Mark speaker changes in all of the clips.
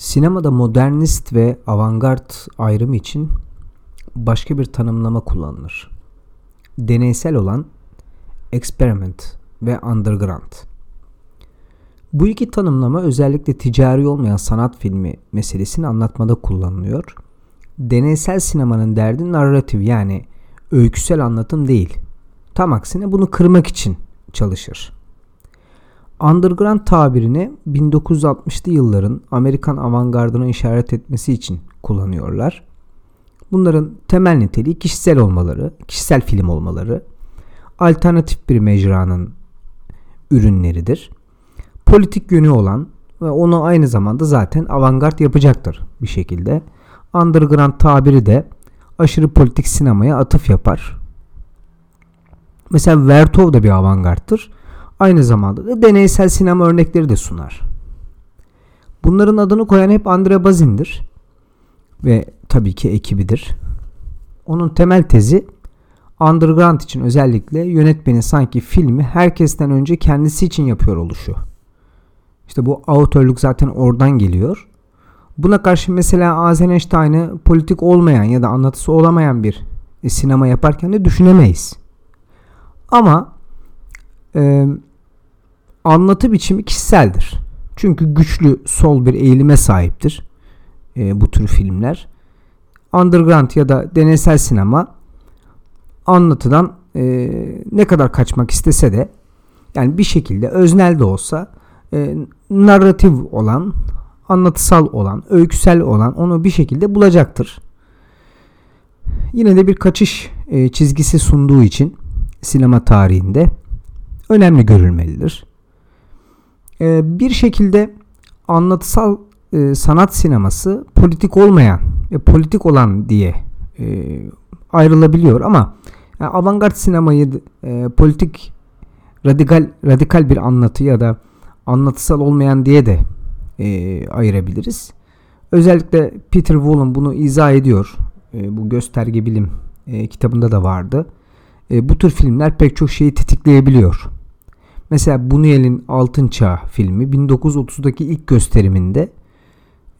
Speaker 1: Sinemada modernist ve avantgard ayrımı için başka bir tanımlama kullanılır. Deneysel olan experiment ve underground. Bu iki tanımlama özellikle ticari olmayan sanat filmi meselesini anlatmada kullanılıyor. Deneysel sinemanın derdi narratif yani öyküsel anlatım değil. Tam aksine bunu kırmak için çalışır. Underground tabirini 1960'lı yılların Amerikan avantgardına işaret etmesi için kullanıyorlar. Bunların temel niteliği kişisel olmaları, kişisel film olmaları, alternatif bir mecranın ürünleridir. Politik yönü olan ve onu aynı zamanda zaten avantgard yapacaktır bir şekilde. Underground tabiri de aşırı politik sinemaya atıf yapar. Mesela Vertov da bir avantgardtır aynı zamanda da deneysel sinema örnekleri de sunar. Bunların adını koyan hep Andre Bazin'dir ve tabii ki ekibidir. Onun temel tezi underground için özellikle yönetmenin sanki filmi herkesten önce kendisi için yapıyor oluşu. İşte bu autörlük zaten oradan geliyor. Buna karşı mesela Eisenstein'ı politik olmayan ya da anlatısı olamayan bir e, sinema yaparken de düşünemeyiz. Ama e, anlatı biçimi kişiseldir. Çünkü güçlü sol bir eğilime sahiptir e, bu tür filmler. Underground ya da deneysel sinema anlatıdan e, ne kadar kaçmak istese de yani bir şekilde öznel de olsa e, narratif olan, anlatısal olan, öyküsel olan onu bir şekilde bulacaktır. Yine de bir kaçış e, çizgisi sunduğu için sinema tarihinde önemli görülmelidir. Ee, bir şekilde anlatısal e, sanat sineması politik olmayan ve politik olan diye e, ayrılabiliyor ama yani avantgard sinemayı e, politik radikal radikal bir anlatı ya da anlatısal olmayan diye de e, ayırabiliriz. Özellikle Peter Wall'un bunu izah ediyor. E, bu gösterge bilim e, kitabında da vardı. E, bu tür filmler pek çok şeyi tetikleyebiliyor. Mesela Buñuel'in Altın Çağ filmi 1930'daki ilk gösteriminde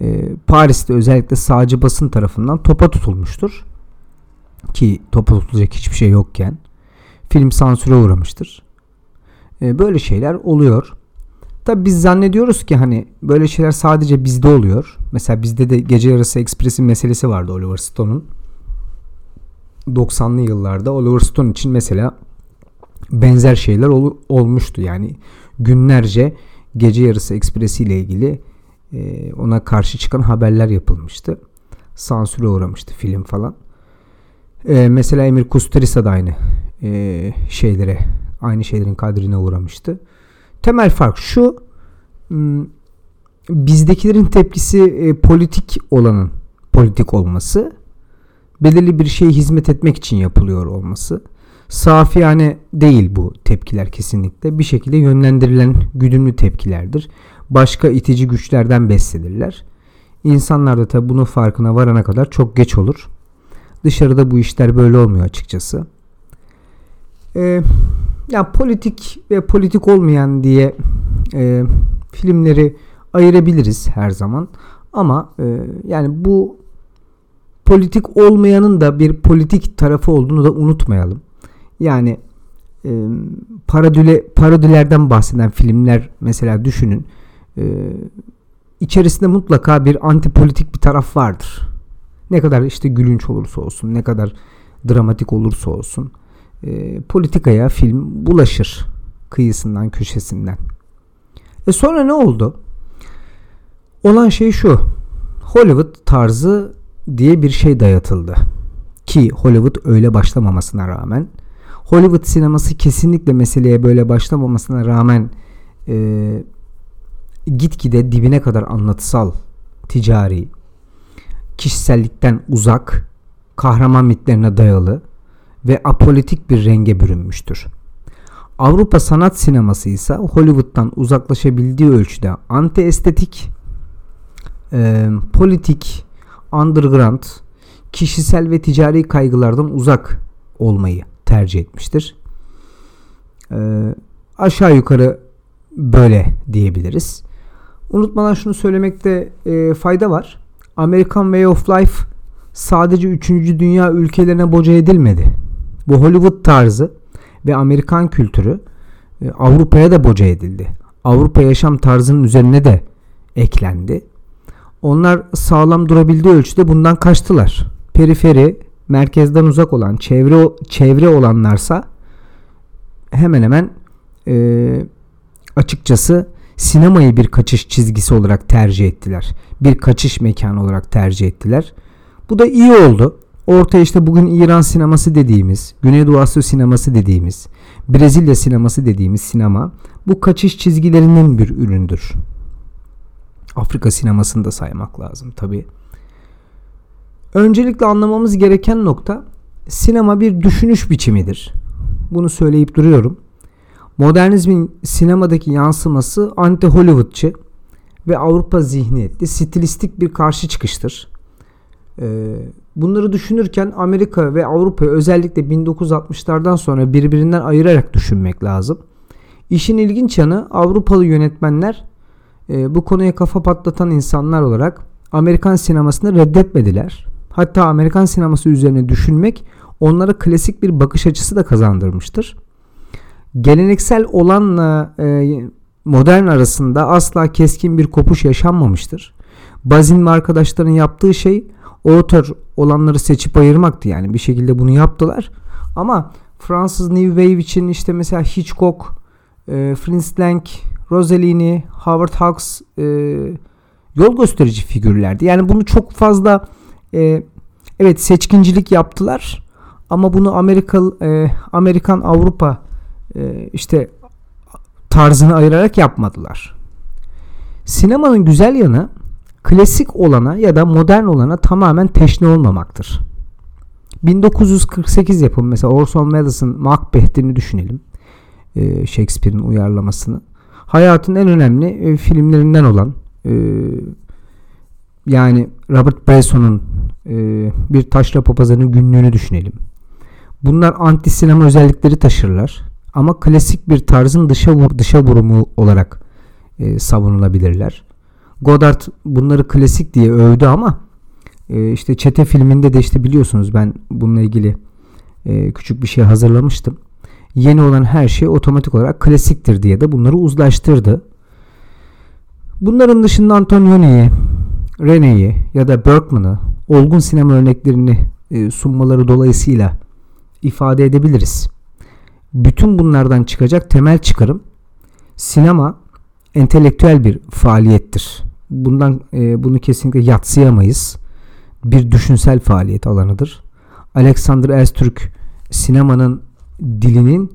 Speaker 1: e, Paris'te özellikle sağcı basın tarafından topa tutulmuştur. Ki topa tutulacak hiçbir şey yokken. Film sansüre uğramıştır. E, böyle şeyler oluyor. Tabi biz zannediyoruz ki hani böyle şeyler sadece bizde oluyor. Mesela bizde de Gece Yarısı Ekspres'in meselesi vardı Oliver Stone'un. 90'lı yıllarda Oliver Stone için mesela benzer şeyler ol, olmuştu. Yani günlerce gece yarısı ekspresi ile ilgili e, ona karşı çıkan haberler yapılmıştı. Sansüre uğramıştı film falan. E, mesela Emir Kusturica da aynı e, şeylere, aynı şeylerin kadrine uğramıştı. Temel fark şu, bizdekilerin tepkisi e, politik olanın politik olması, belirli bir şeye hizmet etmek için yapılıyor olması safiyane değil bu tepkiler kesinlikle. Bir şekilde yönlendirilen güdümlü tepkilerdir. Başka itici güçlerden beslenirler. İnsanlar da tabi bunun farkına varana kadar çok geç olur. Dışarıda bu işler böyle olmuyor açıkçası. Ee, ya politik ve politik olmayan diye e, filmleri ayırabiliriz her zaman. Ama e, yani bu politik olmayanın da bir politik tarafı olduğunu da unutmayalım. Yani e, parodile, parodilerden bahseden filmler mesela düşünün. E, içerisinde mutlaka bir antipolitik bir taraf vardır. Ne kadar işte gülünç olursa olsun, ne kadar dramatik olursa olsun. E, politikaya film bulaşır kıyısından köşesinden. E sonra ne oldu? Olan şey şu. Hollywood tarzı diye bir şey dayatıldı. Ki Hollywood öyle başlamamasına rağmen Hollywood sineması kesinlikle meseleye böyle başlamamasına rağmen e, gitgide dibine kadar anlatısal, ticari, kişisellikten uzak, kahraman mitlerine dayalı ve apolitik bir renge bürünmüştür. Avrupa sanat sineması ise Hollywood'dan uzaklaşabildiği ölçüde anti-estetik, e, politik, underground, kişisel ve ticari kaygılardan uzak olmayı tercih etmiştir. Ee, aşağı yukarı böyle diyebiliriz. Unutmadan şunu söylemekte e, fayda var. American Way of Life sadece 3. dünya ülkelerine boca edilmedi. Bu Hollywood tarzı ve Amerikan kültürü e, Avrupa'ya da boca edildi. Avrupa yaşam tarzının üzerine de eklendi. Onlar sağlam durabildiği ölçüde bundan kaçtılar. Periferi, merkezden uzak olan, çevre çevre olanlarsa hemen hemen e, açıkçası sinemayı bir kaçış çizgisi olarak tercih ettiler. Bir kaçış mekanı olarak tercih ettiler. Bu da iyi oldu. Ortaya işte bugün İran sineması dediğimiz, Güneydoğu Asya sineması dediğimiz, Brezilya sineması dediğimiz sinema bu kaçış çizgilerinin bir üründür. Afrika sinemasını da saymak lazım tabi. Öncelikle anlamamız gereken nokta sinema bir düşünüş biçimidir. Bunu söyleyip duruyorum. Modernizmin sinemadaki yansıması anti-Hollywoodçı ve Avrupa zihniyetli stilistik bir karşı çıkıştır. Ee, bunları düşünürken Amerika ve Avrupa'yı özellikle 1960'lardan sonra birbirinden ayırarak düşünmek lazım. İşin ilginç yanı Avrupalı yönetmenler e, bu konuya kafa patlatan insanlar olarak Amerikan sinemasını reddetmediler. Hatta Amerikan sineması üzerine düşünmek onlara klasik bir bakış açısı da kazandırmıştır. Geleneksel olanla e, modern arasında asla keskin bir kopuş yaşanmamıştır. Bazin ve arkadaşların yaptığı şey author olanları seçip ayırmaktı yani bir şekilde bunu yaptılar. Ama Fransız New Wave için işte mesela Hitchcock, e, Fritz Lang, Rossellini, Howard Hawks e, yol gösterici figürlerdi. Yani bunu çok fazla e, evet seçkincilik yaptılar ama bunu Amerika e, Amerikan Avrupa e, işte tarzını ayırarak yapmadılar. Sinemanın güzel yanı klasik olana ya da modern olana tamamen teşne olmamaktır. 1948 yapımı mesela Orson Welles'ın Macbeth'ini düşünelim. Ee, Shakespeare'in uyarlamasını. Hayatın en önemli e, filmlerinden olan e, yani Robert Bresson'un e, bir taşra papazanın günlüğünü düşünelim. Bunlar anti sinema özellikleri taşırlar ama klasik bir tarzın dışa vur, dışa vurumu olarak e, savunulabilirler. Godard bunları klasik diye övdü ama e, işte Çete filminde de işte biliyorsunuz ben bununla ilgili e, küçük bir şey hazırlamıştım. Yeni olan her şey otomatik olarak klasiktir diye de bunları uzlaştırdı. Bunların dışında Antonioni'yi, René'yi ya da Bergman'ı olgun sinema örneklerini e, sunmaları dolayısıyla ifade edebiliriz. Bütün bunlardan çıkacak temel çıkarım sinema entelektüel bir faaliyettir. Bundan e, bunu kesinlikle yatsıyamayız. Bir düşünsel faaliyet alanıdır. Alexander Öztürk sinemanın dilinin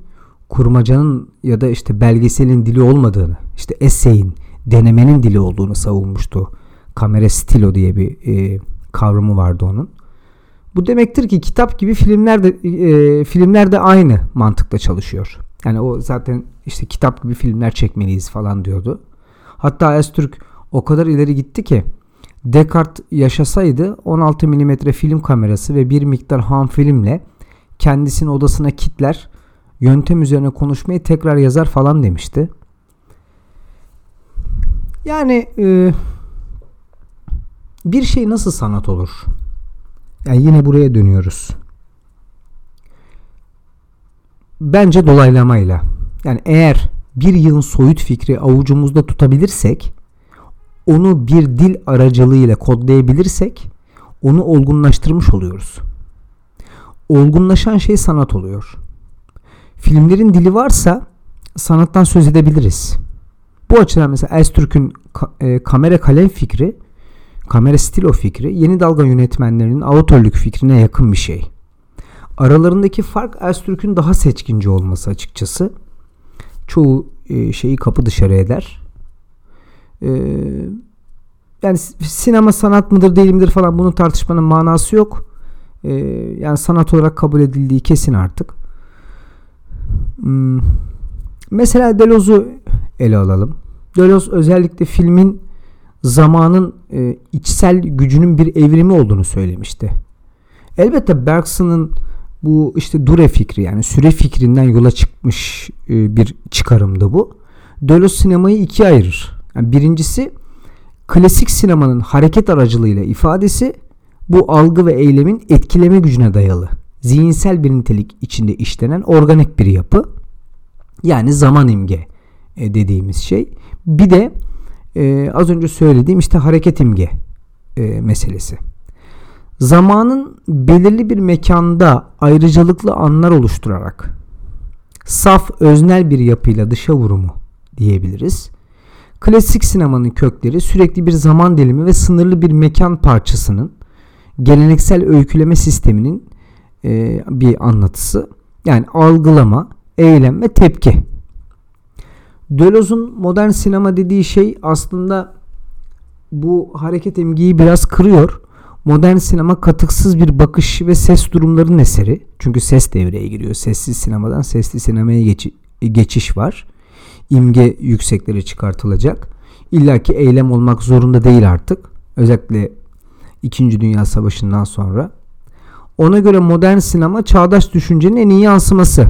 Speaker 1: kurmacanın ya da işte belgeselin dili olmadığını, işte eseyin, denemenin dili olduğunu savunmuştu. Kamera stilo diye bir e, kavramı vardı onun. Bu demektir ki kitap gibi filmler de e, filmler de aynı mantıkla çalışıyor. Yani o zaten işte kitap gibi filmler çekmeliyiz falan diyordu. Hatta Öztürk o kadar ileri gitti ki Descartes yaşasaydı 16 mm film kamerası ve bir miktar ham filmle kendisini odasına kitler, yöntem üzerine konuşmayı tekrar yazar falan demişti. Yani e, bir şey nasıl sanat olur? Yani yine buraya dönüyoruz. Bence dolaylamayla. Yani eğer bir yığın soyut fikri avucumuzda tutabilirsek, onu bir dil aracılığıyla kodlayabilirsek, onu olgunlaştırmış oluyoruz. Olgunlaşan şey sanat oluyor. Filmlerin dili varsa sanattan söz edebiliriz. Bu açıdan mesela Öztürk'ün e, kamera kalem fikri kamera stilo fikri yeni dalga yönetmenlerinin avatörlük fikrine yakın bir şey. Aralarındaki fark Öztürk'ün daha seçkinci olması açıkçası. Çoğu e, şeyi kapı dışarı eder. E, yani sinema sanat mıdır değil midir falan bunun tartışmanın manası yok. E, yani sanat olarak kabul edildiği kesin artık. Hmm. Mesela Deleuze'u ele alalım. Deleuze özellikle filmin zamanın e, içsel gücünün bir evrimi olduğunu söylemişti. Elbette Bergson'ın bu işte dure fikri yani süre fikrinden yola çıkmış e, bir çıkarımdı bu. Deleuze sinemayı ikiye ayırır. Yani birincisi klasik sinemanın hareket aracılığıyla ifadesi bu algı ve eylemin etkileme gücüne dayalı. Zihinsel bir nitelik içinde işlenen organik bir yapı. Yani zaman imge e, dediğimiz şey. Bir de e, az önce söylediğim işte hareket imge e, meselesi. Zamanın belirli bir mekanda ayrıcalıklı anlar oluşturarak saf öznel bir yapıyla dışa vurumu diyebiliriz. Klasik sinemanın kökleri sürekli bir zaman dilimi ve sınırlı bir mekan parçasının geleneksel öyküleme sisteminin e, bir anlatısı. Yani algılama, eylem ve tepki. Deleuze'un modern sinema dediği şey aslında bu hareket emgiyi biraz kırıyor. Modern sinema katıksız bir bakış ve ses durumlarının eseri. Çünkü ses devreye giriyor. Sessiz sinemadan sesli sinemaya geç geçiş var. İmge yükseklere çıkartılacak. İlla ki eylem olmak zorunda değil artık. Özellikle 2. Dünya Savaşı'ndan sonra. Ona göre modern sinema çağdaş düşüncenin en iyi yansıması.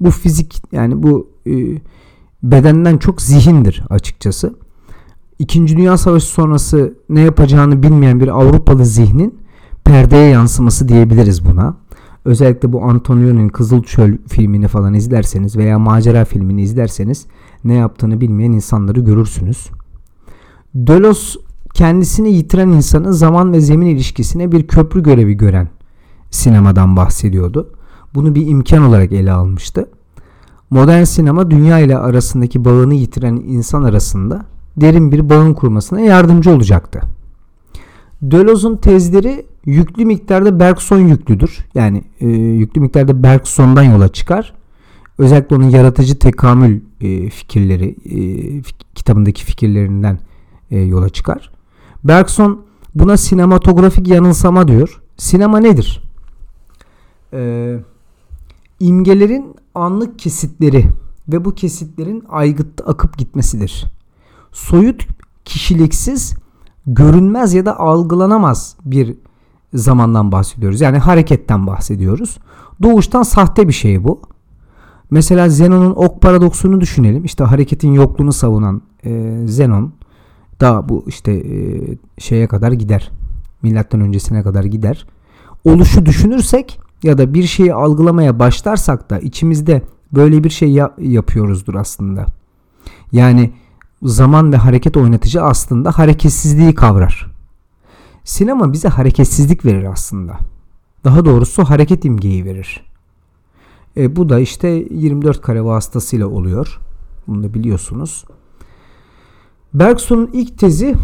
Speaker 1: Bu fizik yani bu e, bedenden çok zihindir açıkçası. İkinci Dünya Savaşı sonrası ne yapacağını bilmeyen bir Avrupalı zihnin perdeye yansıması diyebiliriz buna. Özellikle bu Antonioni'nin Kızıl Çöl filmini falan izlerseniz veya macera filmini izlerseniz ne yaptığını bilmeyen insanları görürsünüz. Delos kendisini yitiren insanın zaman ve zemin ilişkisine bir köprü görevi gören sinemadan bahsediyordu. Bunu bir imkan olarak ele almıştı. Modern sinema dünya ile arasındaki bağını yitiren insan arasında derin bir bağın kurmasına yardımcı olacaktı. Deleuze'un tezleri yüklü miktarda Bergson yüklüdür. Yani e, yüklü miktarda Bergson'dan yola çıkar. Özellikle onun yaratıcı tekamül e, fikirleri e, kitabındaki fikirlerinden e, yola çıkar. Bergson buna sinematografik yanılsama diyor. Sinema nedir? Ee, imgelerin anlık kesitleri ve bu kesitlerin aygıtta akıp gitmesidir. Soyut, kişiliksiz, görünmez ya da algılanamaz bir zamandan bahsediyoruz. Yani hareketten bahsediyoruz. Doğuştan sahte bir şey bu. Mesela Zenon'un ok paradoksunu düşünelim. İşte hareketin yokluğunu savunan e, Zenon daha bu işte e, şeye kadar gider. Milattan öncesine kadar gider. Oluşu düşünürsek ya da bir şeyi algılamaya başlarsak da içimizde böyle bir şey ya- yapıyoruzdur aslında. Yani zaman ve hareket oynatıcı aslında hareketsizliği kavrar. Sinema bize hareketsizlik verir aslında. Daha doğrusu hareket imgeyi verir. E, bu da işte 24 kare vasıtasıyla oluyor. Bunu da biliyorsunuz. Bergson'un ilk tezi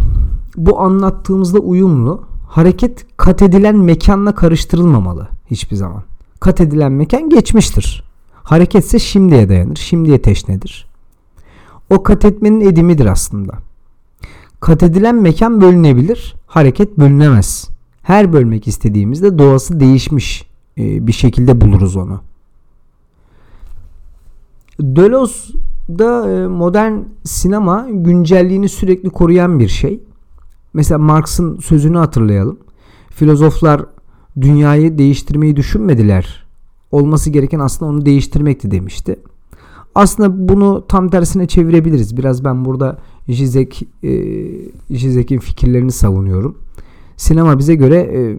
Speaker 1: bu anlattığımızda uyumlu. Hareket kat edilen mekanla karıştırılmamalı hiçbir zaman. Kat edilen mekan geçmiştir. Hareket ise şimdiye dayanır, şimdiye teşnedir. O kat etmenin edimidir aslında. Kat edilen mekan bölünebilir, hareket bölünemez. Her bölmek istediğimizde doğası değişmiş e, bir şekilde buluruz onu. Deleuze'da e, modern sinema güncelliğini sürekli koruyan bir şey. Mesela Marx'ın sözünü hatırlayalım. Filozoflar dünyayı değiştirmeyi düşünmediler. Olması gereken aslında onu değiştirmekti demişti. Aslında bunu tam tersine çevirebiliriz. Biraz ben burada Zizek, e, Zizek'in fikirlerini savunuyorum. Sinema bize göre e,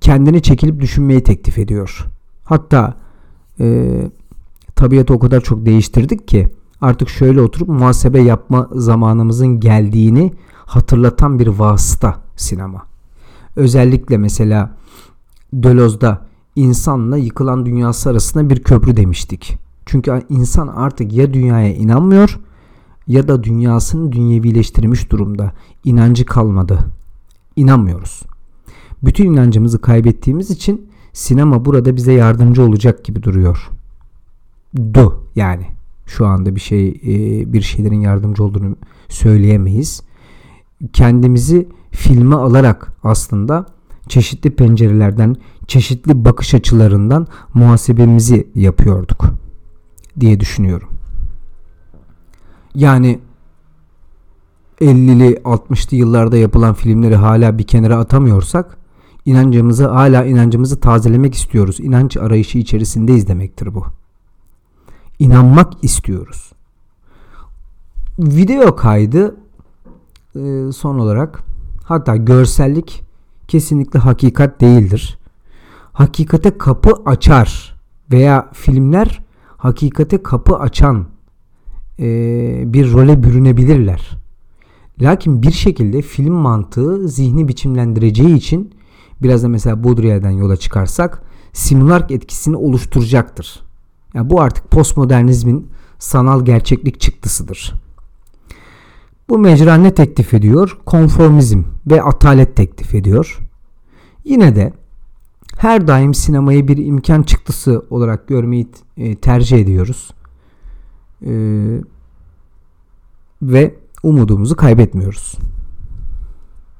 Speaker 1: kendini çekilip düşünmeyi teklif ediyor. Hatta e, tabiatı o kadar çok değiştirdik ki artık şöyle oturup muhasebe yapma zamanımızın geldiğini hatırlatan bir vasıta sinema. Özellikle mesela Deleuze'da insanla yıkılan dünyası arasında bir köprü demiştik. Çünkü insan artık ya dünyaya inanmıyor ya da dünyasını dünyevileştirmiş durumda. İnancı kalmadı. İnanmıyoruz. Bütün inancımızı kaybettiğimiz için sinema burada bize yardımcı olacak gibi duruyor. Du yani şu anda bir şey e, bir şeylerin yardımcı olduğunu söyleyemeyiz. Kendimizi filme alarak aslında çeşitli pencerelerden, çeşitli bakış açılarından muhasebemizi yapıyorduk diye düşünüyorum. Yani 50'li 60'lı yıllarda yapılan filmleri hala bir kenara atamıyorsak inancımızı hala inancımızı tazelemek istiyoruz. İnanç arayışı içerisindeyiz demektir bu. İnanmak istiyoruz. Video kaydı son olarak hatta görsellik kesinlikle hakikat değildir. Hakikate kapı açar veya filmler hakikate kapı açan e, bir role bürünebilirler. Lakin bir şekilde film mantığı zihni biçimlendireceği için biraz da mesela Baudrillard'dan yola çıkarsak simülark etkisini oluşturacaktır. Yani bu artık postmodernizmin sanal gerçeklik çıktısıdır. Bu mecra ne teklif ediyor? Konformizm ve atalet teklif ediyor. Yine de her daim sinemayı bir imkan çıktısı olarak görmeyi e, tercih ediyoruz. Ee, ve umudumuzu kaybetmiyoruz.